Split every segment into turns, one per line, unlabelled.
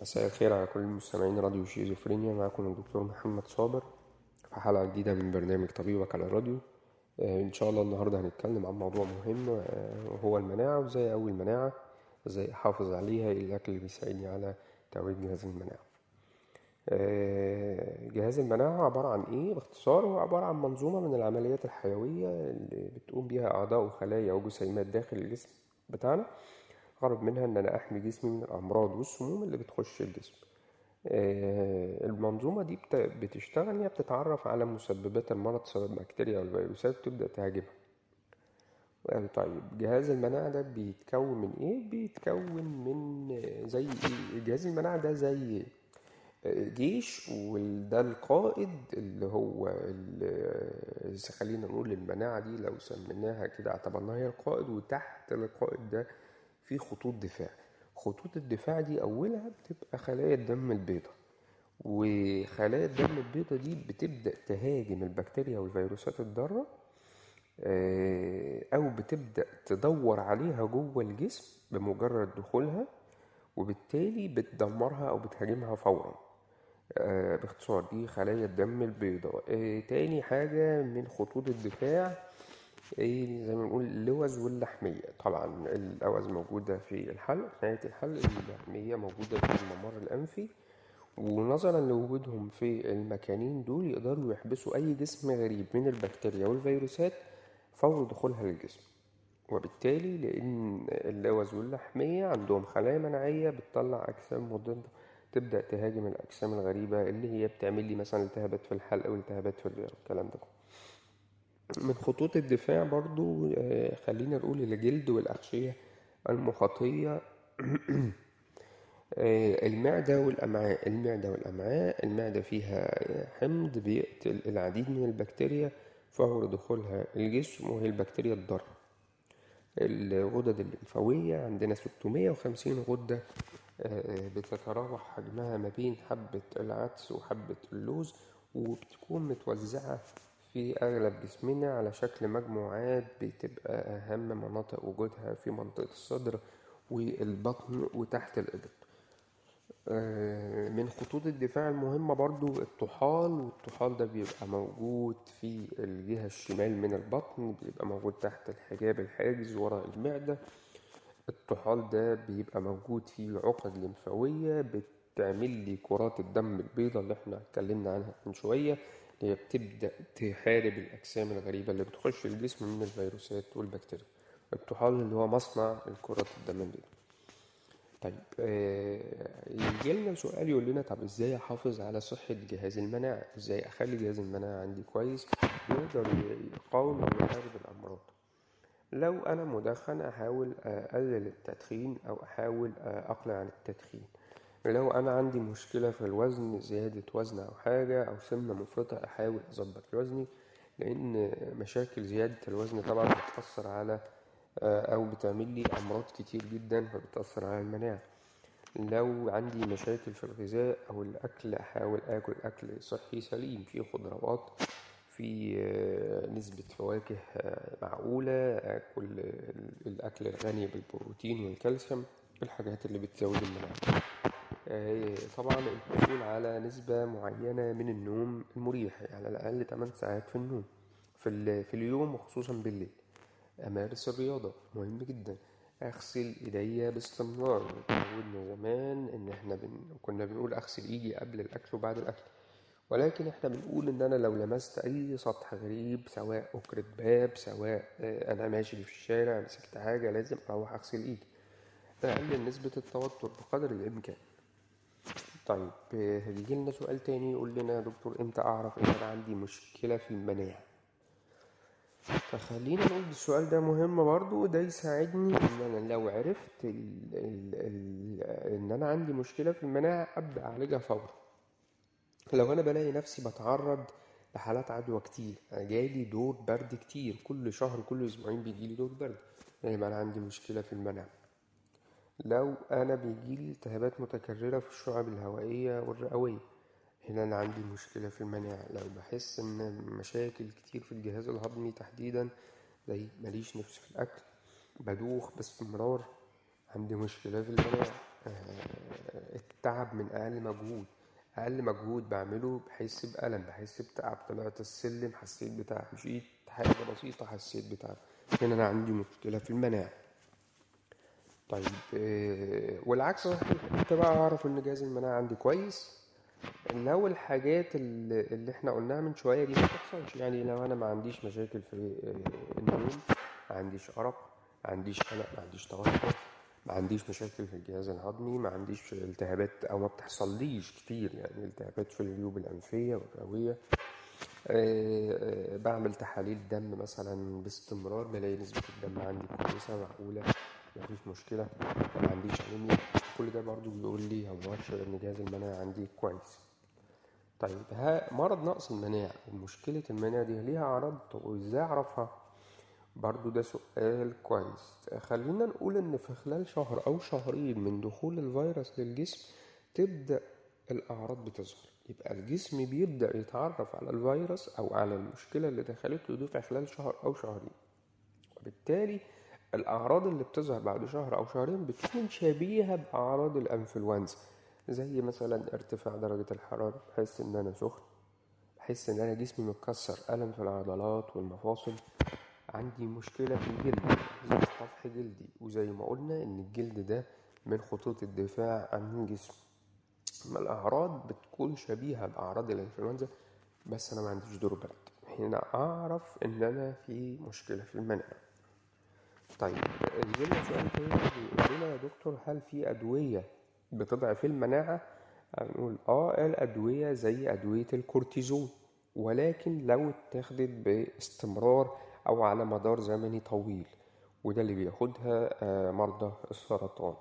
مساء الخير على كل المستمعين راديو شيزوفرينيا. معكم الدكتور محمد صابر في حلقة جديدة من برنامج طبيبك على الراديو. آه، إن شاء الله النهاردة هنتكلم عن موضوع مهم آه، وهو المناعة وإزاي أقوي المناعة إزاي أحافظ عليها إيه الأكل اللي بيساعدني على تقوية جهاز المناعة. آه، جهاز المناعة عبارة عن إيه؟ باختصار هو عبارة عن منظومة من العمليات الحيوية اللي بتقوم بيها أعضاء وخلايا وجسيمات داخل الجسم بتاعنا. غرض منها إن أنا أحمي جسمي من الأمراض والسموم اللي بتخش الجسم آه، المنظومة دي بت- بتشتغل هي بتتعرف على مسببات المرض سواء البكتيريا أو الفيروسات وتبدأ تهاجمها طيب جهاز المناعة ده بيتكون من إيه؟ بيتكون من زي إيه؟ جهاز المناعة ده زي جيش وده القائد اللي هو خلينا نقول المناعة دي لو سميناها كده اعتبرناها هي القائد وتحت القائد ده في خطوط دفاع. خطوط الدفاع دي أولها بتبقى خلايا الدم البيضاء وخلايا الدم البيضاء دي بتبدأ تهاجم البكتيريا والفيروسات الضارة آه، أو بتبدأ تدور عليها جوه الجسم بمجرد دخولها وبالتالي بتدمرها أو بتهاجمها فورا. آه، باختصار دي خلايا الدم البيضاء. آه، تاني حاجة من خطوط الدفاع إيه زي ما نقول اللوز واللحمية. طبعا اللوز موجودة في الحلق في نهاية الحلق اللحمية موجودة في الممر الأنفي. ونظرا لوجودهم في المكانين دول يقدروا يحبسوا أي جسم غريب من البكتيريا والفيروسات فور دخولها للجسم. وبالتالي لأن اللوز واللحمية عندهم خلايا مناعية بتطلع أجسام مضادة تبدأ تهاجم الأجسام الغريبة اللي هي بتعمل لي مثلا التهابات في الحلق والتهابات في الرئة والكلام ده من خطوط الدفاع برضو آه، خلينا نقول الجلد والأغشية المخاطية. آه، المعدة والأمعاء المعدة والأمعاء المعدة فيها حمض بيقتل العديد من البكتيريا فور دخولها الجسم وهي البكتيريا الضارة. الغدد الليمفاوية عندنا 650 غدة آه، بتتراوح حجمها ما بين حبة العدس وحبة اللوز وبتكون متوزعة في أغلب جسمنا على شكل مجموعات بتبقى أهم مناطق وجودها في منطقة الصدر والبطن وتحت الإبط. آه، من خطوط الدفاع المهمة برضو الطحال. والطحال ده بيبقى موجود في الجهة الشمال من البطن بيبقى موجود تحت الحجاب الحاجز وراء المعدة. الطحال ده بيبقى موجود فيه عقد لمفاوية بتعمل لي كرات الدم البيضاء اللي إحنا اتكلمنا عنها من شوية. هي بتبدأ تحارب الأجسام الغريبة اللي بتخش الجسم من الفيروسات والبكتيريا. الطحال اللي هو مصنع الكرات الدم البيضاء طيب آه، يجي لنا سؤال يقول لنا طب إزاي أحافظ على صحة جهاز المناعة؟ إزاي أخلي جهاز المناعة عندي كويس يقدر يقاوم ويحارب الأمراض؟ لو أنا مدخن أحاول أقلل التدخين أو أحاول اقلع عن التدخين. لو أنا عندي مشكلة في الوزن زيادة وزن أو حاجة أو سمنة مفرطة أحاول أظبط وزني لأن مشاكل زيادة الوزن طبعا بتأثر على أو بتعمل لي أمراض كتير جدا فبتأثر على المناعة. لو عندي مشاكل في الغذاء أو الأكل أحاول آكل أكل صحي سليم فيه خضروات في آه، نسبة فواكه آه، معقولة أكل ال- الأكل الغني بالبروتين والكالسيوم الحاجات اللي بتزود المناعة. آه، طبعا الحصول على نسبة معينة من النوم المريح يعني على الأقل 8 ساعات في النوم في, في اليوم وخصوصا بالليل. أمارس الرياضة مهم جدا. أغسل إيديا باستمرار. اتعودنا زمان إن إحنا بن... كنا بنقول أغسل إيدي قبل الأكل وبعد الأكل. ولكن إحنا بنقول إن أنا لو لمست أي سطح غريب سواء أكرة باب سواء آه، أنا ماشي في الشارع مسكت حاجة لازم أروح أغسل إيدي. ده يقلل نسبة التوتر بقدر الإمكان. طيب آه، هيجي لنا سؤال تاني يقول لنا يا دكتور إمتى أعرف إن أنا عندي مشكلة في المناعة؟ فخلينا نقول السؤال ده مهم برضو وده يساعدني إن أنا لو عرفت ال ال ال إن أنا عندي مشكلة في المناعة أبدأ أعالجها فورا. لو أنا بلاقي نفسي بتعرض لحالات عدوى كتير أنا جالي دور برد كتير كل شهر كل أسبوعين بيجيلي دور برد يعني أنا عندي مشكلة في المناعة. لو أنا بيجيلي التهابات متكررة في الشعب الهوائية والرئوية هنا أنا عندي مشكلة في المناعة. لو بحس إن مشاكل كتير في الجهاز الهضمي تحديدا زي ماليش نفس في الأكل بدوخ باستمرار عندي مشكلة في المناعة. آه، التعب من أقل مجهود. أقل مجهود بعمله بحس بألم بحس بتعب. طلعت السلم حسيت بتعب. مشيت حاجة بسيطة حسيت بتعب. هنا أنا عندي مشكلة في المناعة. طيب آه، والعكس صحيح. انت بقى اعرف ان جهاز المناعة عندي كويس. لو الحاجات اللي إحنا قلناها من شوية دي ما تحصلش يعني لو أنا ما عنديش مشاكل في آه، النوم ما عنديش أرق ما عنديش قلق ما عنديش توتر ما عنديش مشاكل في الجهاز الهضمي ما عنديش التهابات أو ما بتحصليش كتير. يعني التهابات في الجيوب الأنفية والرئوية. آه، بعمل تحاليل دم مثلا باستمرار بلاقي نسبة الدم عندي كويسة معقولة. مفيش مشكلة ما عنديش أنيميا كل ده برضو بيقول لي أو مؤشر إن جهاز المناعة عندي كويس. طيب ها مرض نقص المناعة. ومشكلة المناعة دي ليها أعراض وإزاي أعرفها؟ برضو ده سؤال كويس. خلينا نقول إن في خلال شهر أو شهرين من دخول الفيروس للجسم تبدأ الأعراض بتظهر. يبقى الجسم بيبدأ يتعرف على الفيروس أو على المشكلة اللي دخلت له دي في خلال شهر أو شهرين. وبالتالي الأعراض اللي بتظهر بعد شهر أو شهرين بتكون شبيهة بأعراض الأنفلونزا زي مثلا ارتفاع درجة الحرارة بحس إن أنا سخن بحس إن أنا جسمي متكسر ألم في العضلات والمفاصل. عندي مشكلة في الجلد زي طفح جلدي وزي ما قلنا إن الجلد ده من خطوط الدفاع عن الجسم. ما الأعراض بتكون شبيهة بأعراض الإنفلونزا بس أنا ما عنديش دور برد. هنا أعرف إن أنا في مشكلة في المناعة طيب يجيلنا سؤال تاني بيقول لنا يا دكتور هل في أدوية بتضعف المناعة؟ هنقول آه الأدوية زي أدوية الكورتيزون ولكن لو اتاخدت باستمرار أو على مدار زمني طويل وده اللي بياخدها آه، مرضى السرطان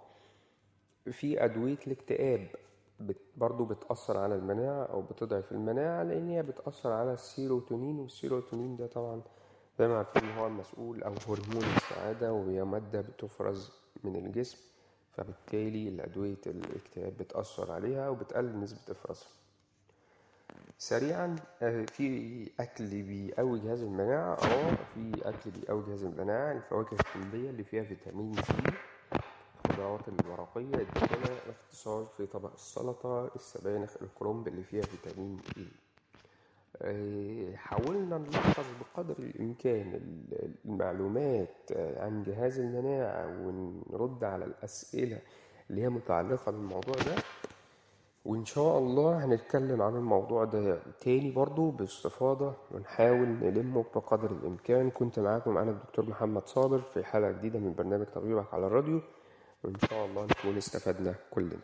في أدوية الاكتئاب برضو بتأثر على المناعة أو بتضعف المناعة لأن هي بتأثر على السيروتونين والسيروتونين ده طبعا زي ما عارفين هو المسؤول أو هرمون السعادة وهي مادة بتفرز من الجسم فبالتالي الأدوية الاكتئاب بتأثر عليها وبتقلل نسبة إفرازها. سريعا آه، في أكل بيقوي جهاز المناعة. آه في أكل بيقوي جهاز المناعة الفواكه الكلية اللي فيها فيتامين سي الخضروات الورقية الدسمة اختصار في طبق السلطة السبانخ الكرنب اللي فيها فيتامين اي حاولنا نلخص بقدر الإمكان ال- المعلومات آه، عن جهاز المناعة ونرد على الأسئلة اللي هي متعلقة بالموضوع ده. وإن شاء الله هنتكلم عن الموضوع ده تاني برضو باستفاضة ونحاول نلمه بقدر الإمكان. كنت معاكم أنا الدكتور محمد صابر في حلقة جديدة من برنامج طبيبك على الراديو. وإن شاء الله نكون استفدنا كلنا.